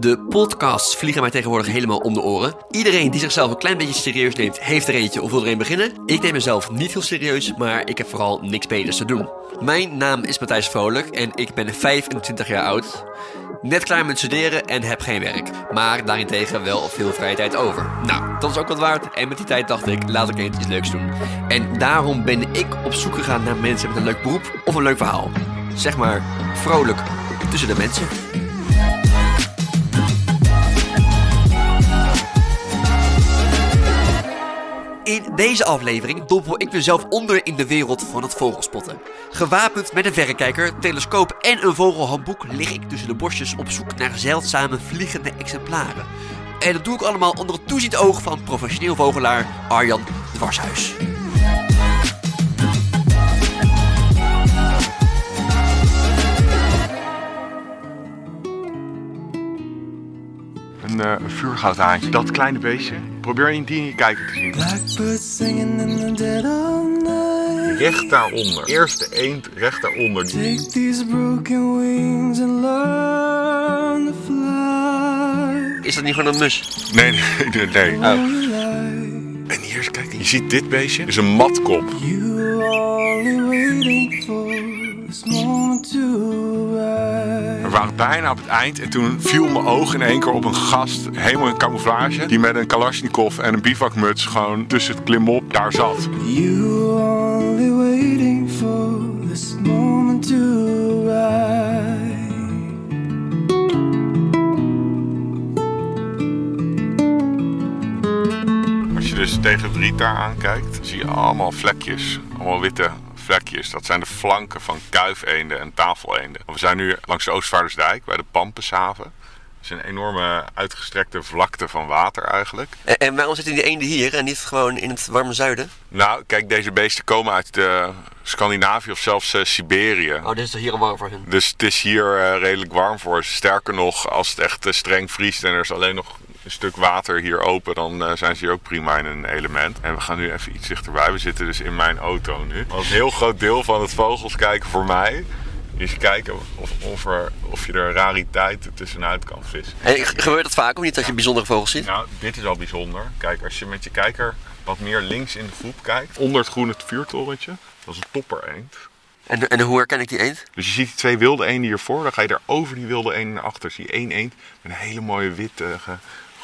De podcasts vliegen mij tegenwoordig helemaal om de oren. Iedereen die zichzelf een klein beetje serieus neemt, heeft er eentje of wil er een beginnen. Ik neem mezelf niet heel serieus, maar ik heb vooral niks beters te doen. Mijn naam is Matthijs Vrolijk en ik ben 25 jaar oud. Net klaar met studeren en heb geen werk. Maar daarentegen wel veel vrije tijd over. Nou, dat is ook wat waard. En met die tijd dacht ik, laat ik eens iets leuks doen. En daarom ben ik op zoek gegaan naar mensen met een leuk beroep of een leuk verhaal. Zeg maar, vrolijk tussen de mensen. In deze aflevering dompel ik mezelf onder in de wereld van het vogelspotten. Gewapend met een verrekijker, telescoop en een vogelhandboek lig ik tussen de bosjes op zoek naar zeldzame vliegende exemplaren. En dat doe ik allemaal onder het toezicht oog van professioneel vogelaar Arjan Dwarshuis. Een, uh, vuurgoudhaantje. Dat kleine beestje. Probeer die in je kijker te zien. In the dead of night. Recht daaronder. Eerste eend recht daaronder. Take these broken wings and learn to fly. Is dat niet gewoon een mus? Nee, nee, nee. Oh. En hier kijk. Je ziet dit beestje. is een matkop. You waren bijna op het eind en toen viel mijn oog in één keer op een gast, helemaal in camouflage, die met een Kalashnikov en een bivakmuts gewoon tussen het klimop daar zat. You only waiting for this moment to. Als je dus tegen daar aankijkt, zie je allemaal vlekjes, allemaal witte vlekjes. Dat zijn de flanken van kuifeenden en tafeleenden. We zijn nu langs de Oostvaardersdijk bij de Pampenshaven. Het is een enorme uitgestrekte vlakte van water eigenlijk. En, en waarom zitten die eenden hier en niet gewoon in het warme zuiden? Nou, kijk, deze beesten komen uit eh, Scandinavië of zelfs eh, Siberië. Oh, dit is toch hier warm voor hun? Dus het is hier eh, redelijk warm voor ze. Sterker nog, als het echt streng vriest en er is alleen nog een stuk water hier open, dan eh, zijn ze hier ook prima in een element. En we gaan nu even iets dichterbij. We zitten dus in mijn auto nu. Als een heel groot deel van het vogels kijken voor mij is kijken of, of, er, of je er rariteiten tussenuit kan vissen. En gebeurt dat vaak of niet dat je bijzondere vogels ziet? Nou, dit is al bijzonder. Kijk, als je met je kijker wat meer links in de groep kijkt, onder het groene vuurtorentje, dat is een toppereend. En, en hoe herken ik die eend? Dus je ziet die twee wilde eenden hiervoor. Dan ga je daar over die wilde eenden naar achter. Zie je één eend met een hele mooie witte,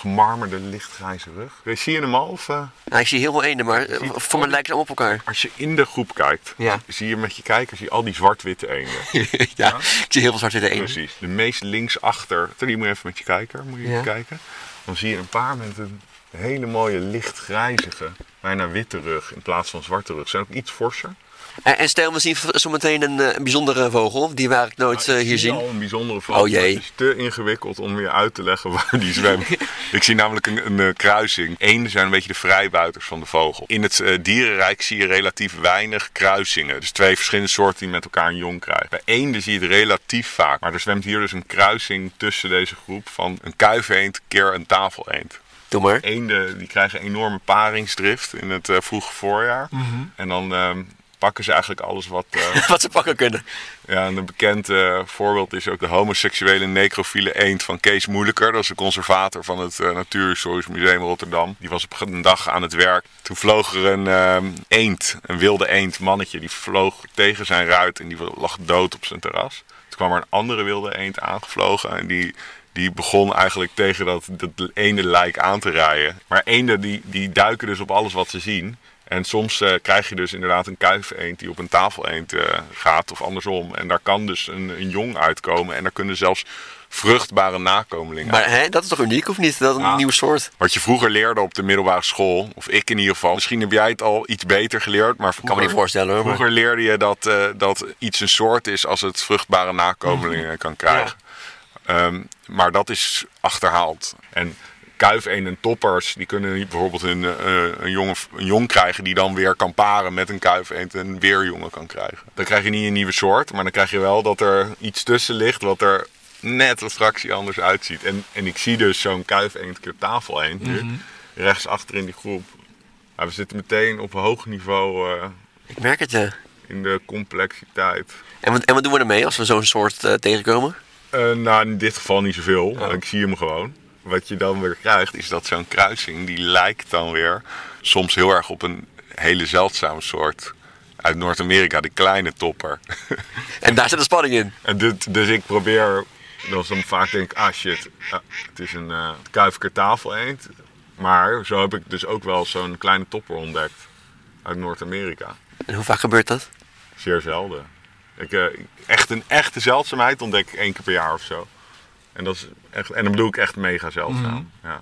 gemarmerde, lichtgrijze rug. Zie je hem al? Of, Nou, ik zie heel veel eenden, maar eh, voor mij lijken ze allemaal op elkaar. als je in de groep kijkt, Ja. zie je met je kijker zie je al die zwart-witte eenden. ja, ik zie heel veel zwarte eenden. Precies. De meest linksachter, die moet je even met je kijker moet je Ja. even kijken. Dan zie je een paar met een hele mooie lichtgrijzige, bijna witte rug in plaats van zwarte rug. Ze zijn ook iets forser. En, en stel, we zien zometeen een, eh, een bijzondere vogel, die waar ik nooit eh, Ik hier zie zien. al een bijzondere vogel. Oh jee. Het is te ingewikkeld om je uit te leggen waar die zwemt. ik zie namelijk een, een eh, kruising. Eenden zijn een beetje de vrijbuiters van de vogel. In het eh, dierenrijk zie je relatief weinig kruisingen. Dus twee verschillende soorten die met elkaar een jong krijgen. Bij eenden zie je het relatief vaak. Maar er zwemt hier dus een kruising tussen deze groep van een kuifeend keer een tafeleend. Doe maar. Eenden die krijgen enorme paringsdrift in het eh, vroege voorjaar. En dan ehm, pakken ze eigenlijk alles wat... eh, Wat ze pakken kunnen. ja, en een bekend eh, voorbeeld is ook de homoseksuele necrofiele eend van Kees Moeilijker. Dat is de conservator van het eh, Natuurhistorisch Museum Rotterdam. Die was op een dag aan het werk. Toen vloog er een eend, een wilde eend, mannetje. Die vloog tegen zijn ruit en die lag dood op zijn terras. Toen kwam er een andere wilde eend aangevlogen en die... Die begon eigenlijk tegen dat, dat ene lijk aan te rijden. Maar eenden die, die duiken dus op alles wat ze zien. En soms eh, krijg je dus inderdaad een kuifeend die op een tafeleend eh, gaat of andersom. En daar kan dus een, een jong uitkomen en daar kunnen zelfs vruchtbare nakomelingen Maar hè, dat is toch uniek of niet? Dat is een Ja. nieuwe soort. Wat je vroeger leerde op de middelbare school, of ik in ieder geval. Misschien heb jij het al iets beter geleerd, maar Ik kan me vroeger, niet voorstellen hoor. vroeger leerde je dat, eh, dat iets een soort is als het vruchtbare nakomelingen kan krijgen. Ehm, maar dat is achterhaald. En kuifeenden en toppers, die kunnen bijvoorbeeld een, eh, een, jonge, een jong krijgen die dan weer kan paren met een kuifeend en weer jongen kan krijgen. Dan krijg je niet een nieuwe soort, maar dan krijg je wel dat er iets tussen ligt wat er net een fractie anders uitziet. En, en ik zie dus zo'n kuifeend keer tafeleend nu, rechts achter in die groep. Maar we zitten meteen op een hoog niveau eh, Ik merk het, ja. in de complexiteit. En wat, en wat doen we ermee als we zo'n soort eh, tegenkomen? Eh, nou, in dit geval niet zoveel. Ik zie hem gewoon. Wat je dan weer krijgt, is dat zo'n kruising, die lijkt dan weer soms heel erg op een hele zeldzame soort uit Noord-Amerika, de kleine topper. En daar zit de spanning in. en dit, dus ik probeer, dat dan vaak denk ik, ah shit, ah, het is een uh, kuifker tafel eend. Maar zo heb ik dus ook wel zo'n kleine topper ontdekt uit Noord-Amerika. En hoe vaak gebeurt dat? Zeer zelden. Ik, eh, echt een echte zeldzaamheid ontdek ik één keer per jaar of zo. En, dat is echt, en dan bedoel ik echt mega zeldzaam. Ja.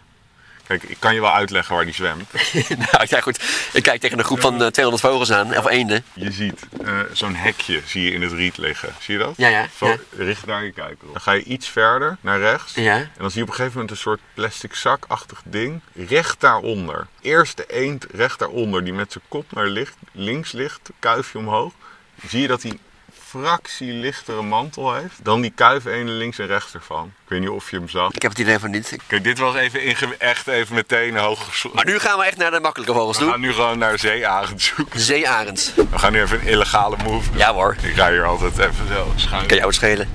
Kijk, ik kan je wel uitleggen waar die zwemt. nou ja, goed. Ik kijk tegen een groep van eh, 200 vogels aan, of eenden. Je ziet eh, zo'n hekje zie je in het riet liggen. Zie je dat? Ja, ja, ja. Richt daar je kijker op. Dan ga je iets verder naar rechts. Ja. En dan zie je op een gegeven moment een soort plastic zakachtig ding. Recht daaronder. Eerst de eend recht daaronder, die met zijn kop naar licht, links ligt, kuifje omhoog. Zie je dat hij fractie lichtere mantel heeft dan die kuifeenden links en rechts ervan. Ik weet niet of je hem zag. Ik heb het idee van niet. Kijk, dit was even echt even meteen hoog Maar nu gaan we echt naar de makkelijke vogels We gaan toe. nu gewoon naar zeearend zoeken. De zeearends. We gaan nu even een illegale move doen. Ja hoor. Ik ga hier altijd even zo schuin. Kan jou het schelen.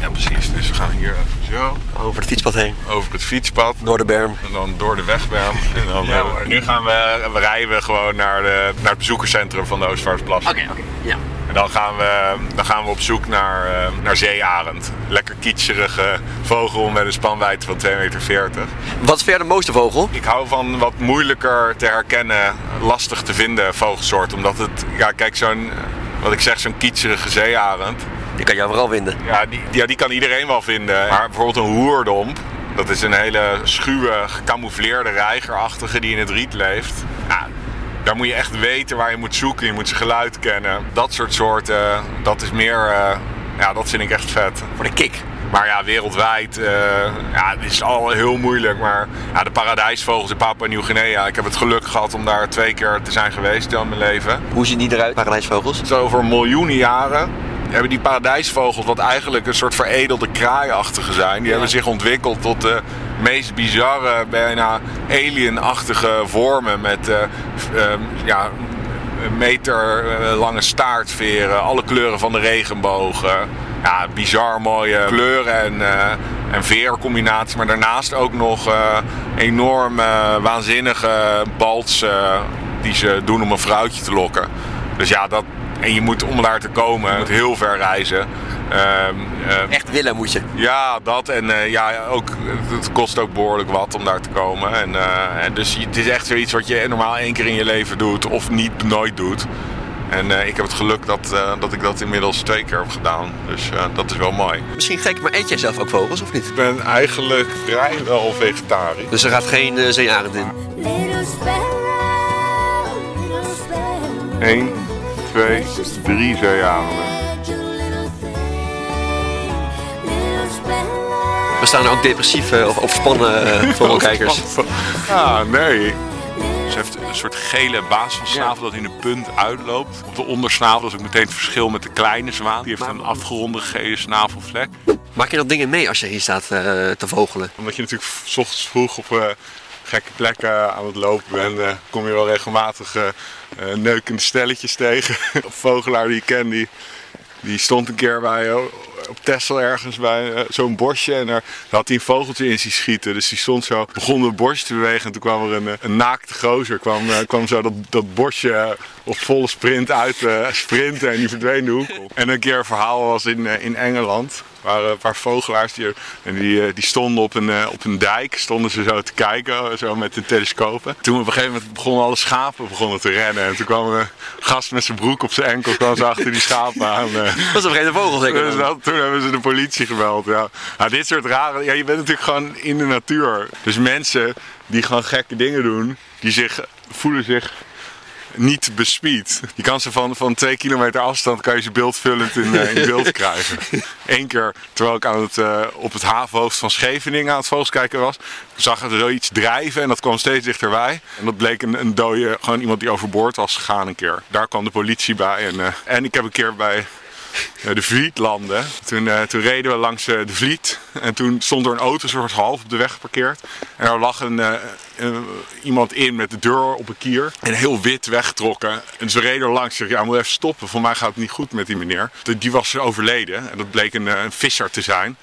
Ja, precies. Dus we gaan hier even zo Over het fietspad heen. over het fietspad. Noorderberm. En dan door de wegberm. En dan, eh, nu gaan we, we rijden we gewoon naar, de, naar het bezoekerscentrum van de Oostvaardersplassen. Oké, oké. Ja. En dan gaan, we, dan gaan we op zoek naar, eh, naar zeearend. Lekker kietserige vogel met een spanwijdte van 2,40 meter. Wat is verder de mooiste vogel? Ik hou van wat moeilijker te herkennen, lastig te vinden vogelsoort. Omdat het, ja kijk zo'n, wat ik zeg, zo'n kietserige zeearend. Die kan je overal vinden. Ja die, ja, die kan iedereen wel vinden. Maar bijvoorbeeld een hoerdomp, dat is een hele schuwe, gecamoufleerde reigerachtige die in het riet leeft. Ja, daar moet je echt weten waar je moet zoeken. Je moet zijn geluid kennen. Dat soort soorten, dat is meer, eh, ja, dat vind ik echt vet. Voor de kick. Maar ja, wereldwijd, eh ja, het is al heel moeilijk. Maar ja, de paradijsvogels in Papua Nieuw-Guinea, ik heb het geluk gehad om daar twee keer te zijn geweest in mijn leven. Hoe zien die eruit, paradijsvogels? Zo over miljoenen jaren hebben die paradijsvogels, wat eigenlijk een soort veredelde kraaiachtige zijn, die hebben zich ontwikkeld tot de meest bizarre, bijna alienachtige vormen met eh, ehm, ja, meter eh, lange staartveren, alle kleuren van de regenboog. ja, bizar mooie kleuren en, eh en veercombinaties. Maar daarnaast ook nog eh, enorm waanzinnige baltsen die ze doen om een vrouwtje te lokken. Dus ja, dat, en je moet om daar te komen, je moet heel ver reizen. Ehm, ehm, Echt willen moet je. ja, dat. En eh, ja, ook, het kost ook behoorlijk wat om daar te komen. En, eh, en dus het is echt zoiets wat je normaal één keer in je leven doet of niet nooit doet. En eh, ik heb het geluk dat, eh, dat ik dat inmiddels twee keer heb gedaan. Dus eh, dat is wel mooi. Misschien gek, maar eet jij zelf ook vogels of niet? Ik ben eigenlijk vrijwel vegetarisch. Dus er gaat geen zeearend in. Little sparrow, little sparrow. 1, 2, 3 zeearenden. Little thing, little sparrow. We staan er ook depressief eh, of opspannen eh, vogelkijkers. Ah, nee. Ze heeft een soort gele basis van snavel dat in de punt uitloopt. Op de ondersnavel dat is ook meteen het verschil met de kleine zwaan. Die heeft een afgeronde gele snavelvlek. Maak je dan dingen mee als je hier staat eh, te vogelen? Omdat je natuurlijk s ochtends vroeg op eh, gekke plekken aan het lopen bent, eh, kom je wel regelmatig eh, eh, neukende stelletjes tegen. Vogelaar die ik ken, die, die stond een keer bij, eh, op Texel ergens bij zo'n bosje. En daar had hij een vogeltje in zien schieten. Dus die stond zo, begon het bosje te bewegen. En toen kwam er een, een naakte gozer, kwam, kwam zo dat, dat bosje op volle sprint uit eh, sprinten. En die verdween de. En een keer een verhaal was in, in Engeland. Er waren een paar vogelaars die, en die, eh, die stonden op een, eh, op een dijk, stonden ze zo te kijken, eh, zo met de telescopen. Toen op een gegeven moment begonnen alle schapen begonnen te rennen. En toen kwam een gast met zijn broek op zijn enkel, kwam ze achter die schapen aan. eh. Dat is op geen vogel zeker? Dus dat, toen hebben ze de politie gebeld. Ja. Nou, dit soort rare. Ja, je bent natuurlijk gewoon in de natuur. Dus mensen die gewoon gekke dingen doen, die zich, voelen zich niet bespied. Je kan ze van, van twee kilometer afstand kan je ze beeldvullend in, eh, in beeld krijgen. Eén keer, terwijl ik aan het, eh, op het havenhoofd van Scheveningen aan het vogels kijken was, zag er zoiets drijven en dat kwam steeds dichterbij. En dat bleek een, een dode, gewoon iemand die overboord was gegaan een keer. Daar kwam de politie bij. En, eh, en ik heb een keer bij de Vliet landen. Toen, eh, toen reden we langs eh, de Vliet. En toen stond er een auto soort half op de weg geparkeerd. En er lag een, eh, eh, iemand in met de deur op een kier. En heel wit weggetrokken. En ze reden er langs. Zeg, ja, moet even stoppen. Voor mij gaat het niet goed met die meneer. De- Die was overleden. En dat bleek een, eh, een visser te zijn.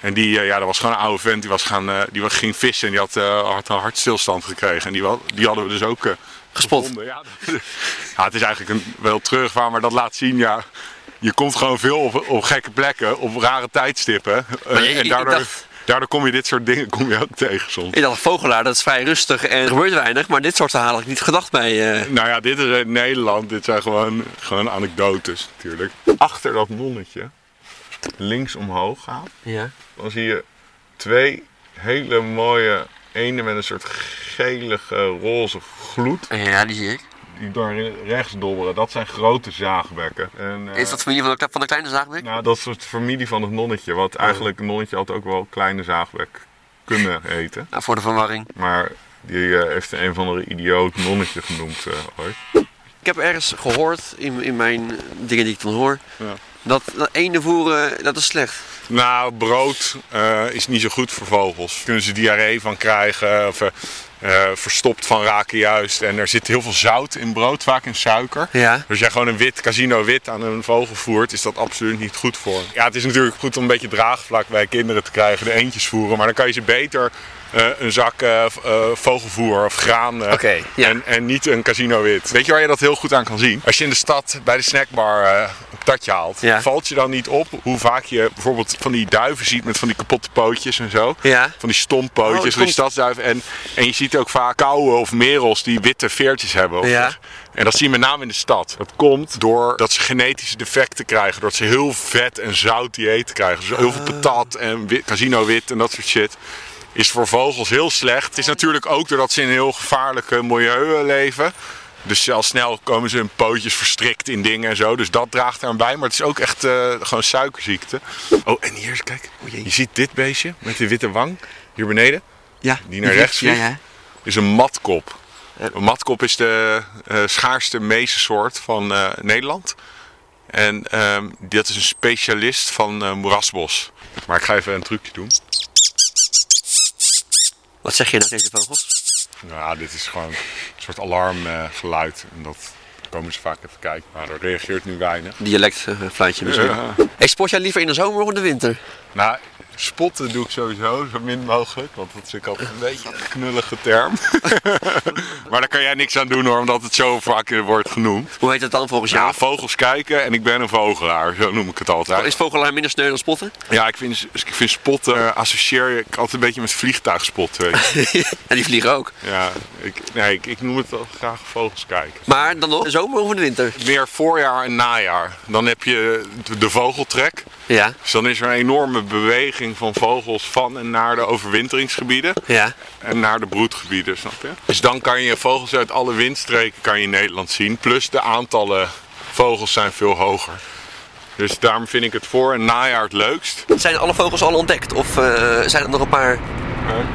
En die, eh, ja, dat was gewoon een oude vent. Die, was gaan, eh, die was, ging vissen en die had, eh, had een hartstilstand gekregen. En die, die hadden we dus ook eh, Gespot. Ja, het is eigenlijk een, wel terugvaar, maar dat laat zien, ja... Je komt gewoon veel op, op gekke plekken, op rare tijdstippen. Eh, je- en daardoor, dacht- daardoor kom je dit soort dingen kom je ook tegen soms. Ik dacht, vogelaar, dat is vrij rustig en er gebeurt weinig. Maar dit soort verhalen had ik niet gedacht bij... eh, Nou ja, dit is in Nederland. Dit zijn gewoon, gewoon anekdotes natuurlijk. Achter dat nonnetje, links omhoog gaat, ja. dan zie je twee hele mooie, ene met een soort gelige roze gloed. ja, die zie ik. Die door rechts dobberen. Dat zijn grote zaagbekken. En, eh, Is dat familie van de, van de kleine zaagbek? Nou, dat is de familie van het nonnetje. Wat eigenlijk een nonnetje had ook wel kleine zaagbek kunnen eten. Nou, voor de verwarring. Maar die eh, heeft een of andere idioot nonnetje genoemd eh, ooit. Ik heb ergens gehoord, in, in mijn dingen die ik dan hoor, Ja. Dat, dat ene voeren, dat is slecht. Nou, brood eh, is niet zo goed voor vogels. Kunnen ze diarree van krijgen of eh, eh, verstopt van raken juist. En er zit heel veel zout in brood, vaak in suiker. Ja. Dus als jij gewoon een wit casino wit aan een vogel voert, is dat absoluut niet goed voor. Ja, het is natuurlijk goed om een beetje draagvlak bij kinderen te krijgen, de eentjes voeren. Maar dan kan je ze beter een zak eh, vogelvoer of graan ja. en, en niet een casino wit. Weet je waar je dat heel goed aan kan zien? Als je in de stad bij de snackbar een patatje haalt, Ja. valt je dan niet op hoe vaak je bijvoorbeeld van die duiven ziet met van die kapotte pootjes en zo? Ja. Van die stomppootjes, Oh, die van die stadsduiven. En, en je ziet ook vaak kauwen of merels die witte veertjes hebben. Ja. En dat zie je met name in de stad. Dat komt doordat ze genetische defecten krijgen. Doordat ze heel vet en zout dieet krijgen. Dus heel veel patat en wit, casino wit en dat soort shit. Is voor vogels heel slecht. Het is natuurlijk ook doordat ze in een heel gevaarlijke milieu eh, leven. Dus al snel komen ze hun pootjes verstrikt in dingen en zo. Dus dat draagt eraan bij. Maar het is ook echt eh, gewoon suikerziekte. Oh, en hier, kijk. Je ziet dit beestje met de witte wang. Hier beneden. Ja. Die naar rechts ja, vliegt. ja. Is een matkop. Een matkop is de eh, schaarste meesensoort van eh, Nederland. En ehm, dat is een specialist van eh, moerasbos. Maar ik ga even een trucje doen. Wat zeg je nou tegen de vogels? Nou, ja, dit is gewoon een soort alarmgeluid. en dat komen ze vaak even kijken. Maar er reageert nu weinig. Dialect eh, fluitje misschien. Ja. Hey, sport jij liever in de zomer of in de winter? Nou, spotten doe ik sowieso zo min mogelijk. Want dat vind ik altijd een beetje een knullige term. maar daar kan jij niks aan doen hoor, omdat het zo vaak wordt genoemd. Hoe heet het dan volgens jou? Ja, vogels kijken en ik ben een vogelaar, zo noem ik het altijd. Is vogelaar minder sneu dan spotten? Ja, ik vind, ik vind spotten, eh, associeer ik altijd een beetje met vliegtuigspotten. Weet je. en die vliegen ook. ja, ik, nee, ik, ik noem het wel graag vogels kijken. Maar dan nog, zomer of in de winter? Meer voorjaar en najaar. Dan heb je de, de vogeltrek. Ja. Dus dan is er een enorme beweging van vogels van en naar de overwinteringsgebieden. Ja. En naar de broedgebieden, snap je? Dus dan kan je vogels uit alle windstreken kan je in Nederland zien. Plus de aantallen vogels zijn veel hoger. Dus daarom vind ik het voor en najaar het leukst. Zijn alle vogels al ontdekt? Of eh, zijn er nog een paar?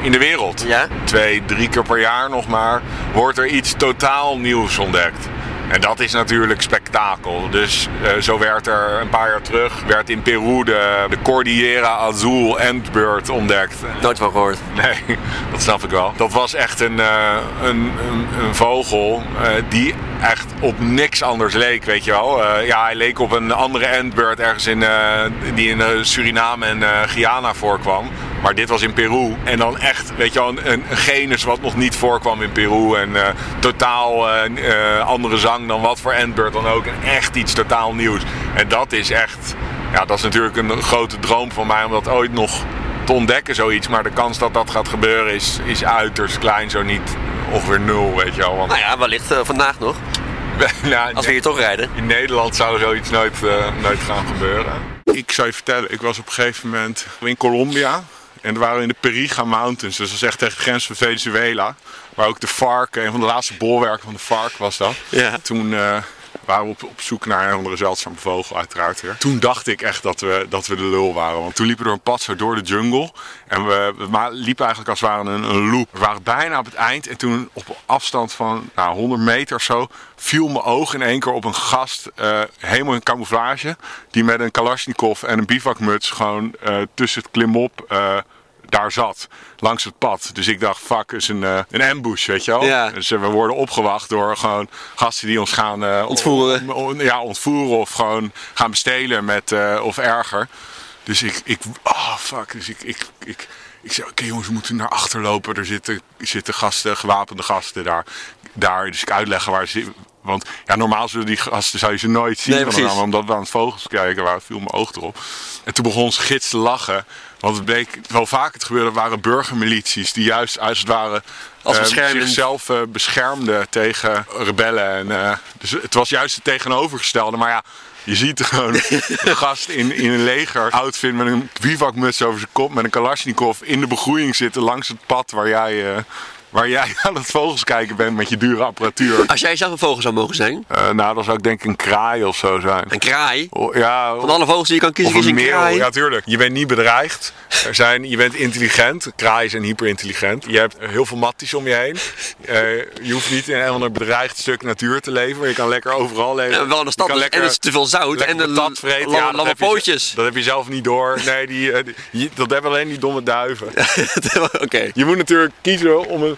in de wereld. Ja. Twee, drie keer per jaar nog maar, wordt er iets totaal nieuws ontdekt. En dat is natuurlijk spektakel. Dus eh, zo werd er een paar jaar terug, werd in Peru de, de Cordillera Azul Antbird ontdekt. Nooit van gehoord. Nee, dat snap ik wel. Dat was echt een, eh, een, een, een vogel eh, die echt op niks anders leek, weet je wel. Ja, hij leek op een andere antbird ergens in, die in Suriname en Guyana voorkwam. Maar dit was in Peru. En dan echt, weet je wel, een, een genus wat nog niet voorkwam in Peru. En eh, totaal eh, eh, andere zang dan wat voor antbird dan ook. En echt iets totaal nieuws. En dat is echt, ja, dat is natuurlijk een grote droom van mij om dat ooit nog te ontdekken, zoiets. Maar de kans dat dat gaat gebeuren is, is uiterst klein, zo niet ongeveer nul, weet je wel. Want Nou ja, wellicht vandaag nog. nou, Als we hier toch rijden. in Nederland zou zoiets nooit, nooit gaan gebeuren. Ik zou je vertellen, ik was op een gegeven moment in Colombia. En we waren in de Periga Mountains, dus dat is echt tegen de grens van Venezuela. Waar ook de FARC, een van de laatste bolwerken van de FARC was dat. Ja. Toen eh, waren we op, zoek naar een andere zeldzame vogel, uiteraard. Toen dacht ik echt dat we, dat we de lul waren. Want toen liepen we door een pad zo door de jungle. En we, we liepen eigenlijk als het ware een, loop. We waren bijna op het eind. En toen op afstand van nou, 100 meter of zo viel mijn oog in één keer op een gast, eh, helemaal in camouflage. Die met een kalasjnikov en een bivakmuts gewoon eh, tussen het klimop... eh, daar zat, langs het pad. Dus ik dacht, fuck, is een, eh, een ambush, weet je wel. Ja. Dus eh, we worden opgewacht door gewoon gasten die ons gaan... eh, Ontvoeren. on- on- ja, ontvoeren of gewoon gaan bestelen met, of erger. Dus ik, ik oh fuck, dus ik, ik, ik, ik zei, oké jongens, we moeten naar achter lopen. Er zitten, zitten gasten, gewapende gasten daar. daar. Dus ik uitleggen waar ze want ja, normaal zullen die gasten zou je ze nooit zien. Nee, van precies. elkaar, maar omdat we aan het vogels kijken waren, viel mijn oog erop. En toen begon onze gids te lachen. Want het bleek wel vaak het gebeurde, waren burgermilities die juist als het ware Als eh, bescherming. zichzelf eh, beschermden tegen rebellen. En, eh, dus het was juist het tegenovergestelde. Maar ja, je ziet gewoon een gast in, in een leger outfit met een bivakmuts over zijn kop, met een kalasjnikov in de begroeiing zitten langs het pad waar jij, waar jij aan het vogels kijken bent met je dure apparatuur. Als jij zelf een vogel zou mogen zijn, Eh, nou, dan zou ik denk ik een kraai of zo zijn. een kraai. Oh, ja, Van alle vogels die je kan kiezen, of kies een kraai. Ja, tuurlijk. Je bent niet bedreigd. Er zijn, je bent intelligent. Kraaien zijn hyperintelligent. Je hebt heel veel matties om je heen. Eh, je hoeft niet in een of ander bedreigd stuk natuur te leven. maar Je kan lekker overal leven. Wel in de stad, dus- en het is te veel zout en de patat vreten. Ja, dat je- pootjes. Dat heb je zelf niet door. Nee, die, eh, die- dat hebben alleen die domme duiven. Oké. Je moet natuurlijk kiezen om een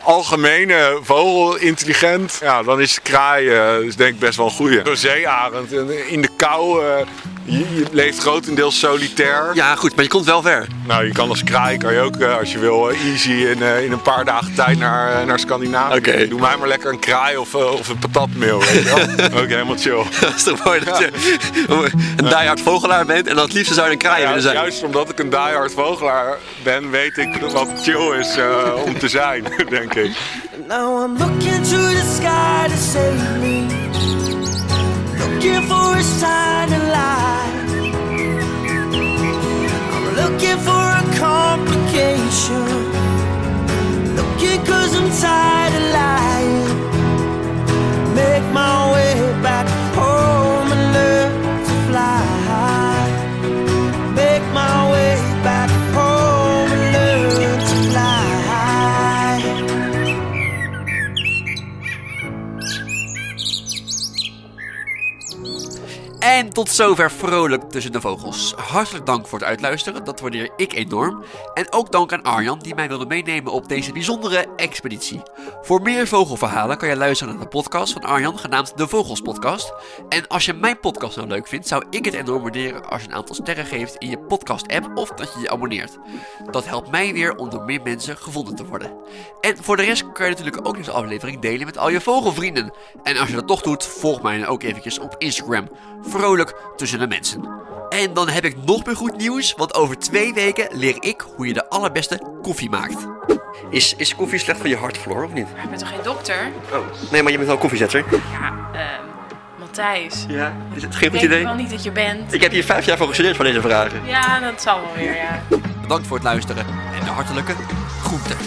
algemene vogel, intelligent. Ja, dan is kraai eh, is denk ik best wel een goeie. Zeearend en in de kou. eh, je, je leeft grotendeels solitair. Ja, goed, maar je komt wel ver. Nou, je kan als kraai, kan je ook eh, als je wil, easy in, eh, in een paar dagen tijd naar, naar Scandinavië. Oké. Doe mij maar lekker een kraai of, of een patatmeel. Weet je wel? ook helemaal chill. Dat is toch mooi dat je een diehard vogelaar bent en dan het liefste zou je een kraai Ja, willen zijn. juist omdat ik een diehard vogelaar ben, weet ik wat chill is eh, om te zijn, denk ik. Now I'm looking to the En tot zover vrolijk tussen de vogels. Hartelijk dank voor het uitluisteren, dat waardeer ik enorm. En ook dank aan Arjan die mij wilde meenemen op deze bijzondere expeditie. Voor meer vogelverhalen kan je luisteren naar de podcast van Arjan, genaamd De Vogels Podcast. En als je mijn podcast nou leuk vindt, zou ik het enorm waarderen als je een aantal sterren geeft in je podcast-app of dat je je abonneert. Dat helpt mij weer om door meer mensen gevonden te worden. En voor de rest kan je natuurlijk ook deze aflevering delen met al je vogelvrienden. En als je dat toch doet, volg mij dan ook eventjes op Instagram. Vrolijk tussen de mensen. En dan heb ik nog meer goed nieuws, want over twee weken leer ik hoe je de allerbeste koffie maakt. Is, is koffie slecht voor je hartflor of niet? Ik ben toch geen dokter? Oh. Nee, maar je bent wel koffiezetter. Ja, ehm Matthijs. Ja, is het geen Ik goed idee? wel niet dat je bent. Ik heb hier vijf jaar voor gestudeerd voor deze vragen. Ja, dat zal wel weer, ja. Bedankt voor het luisteren en de hartelijke groeten.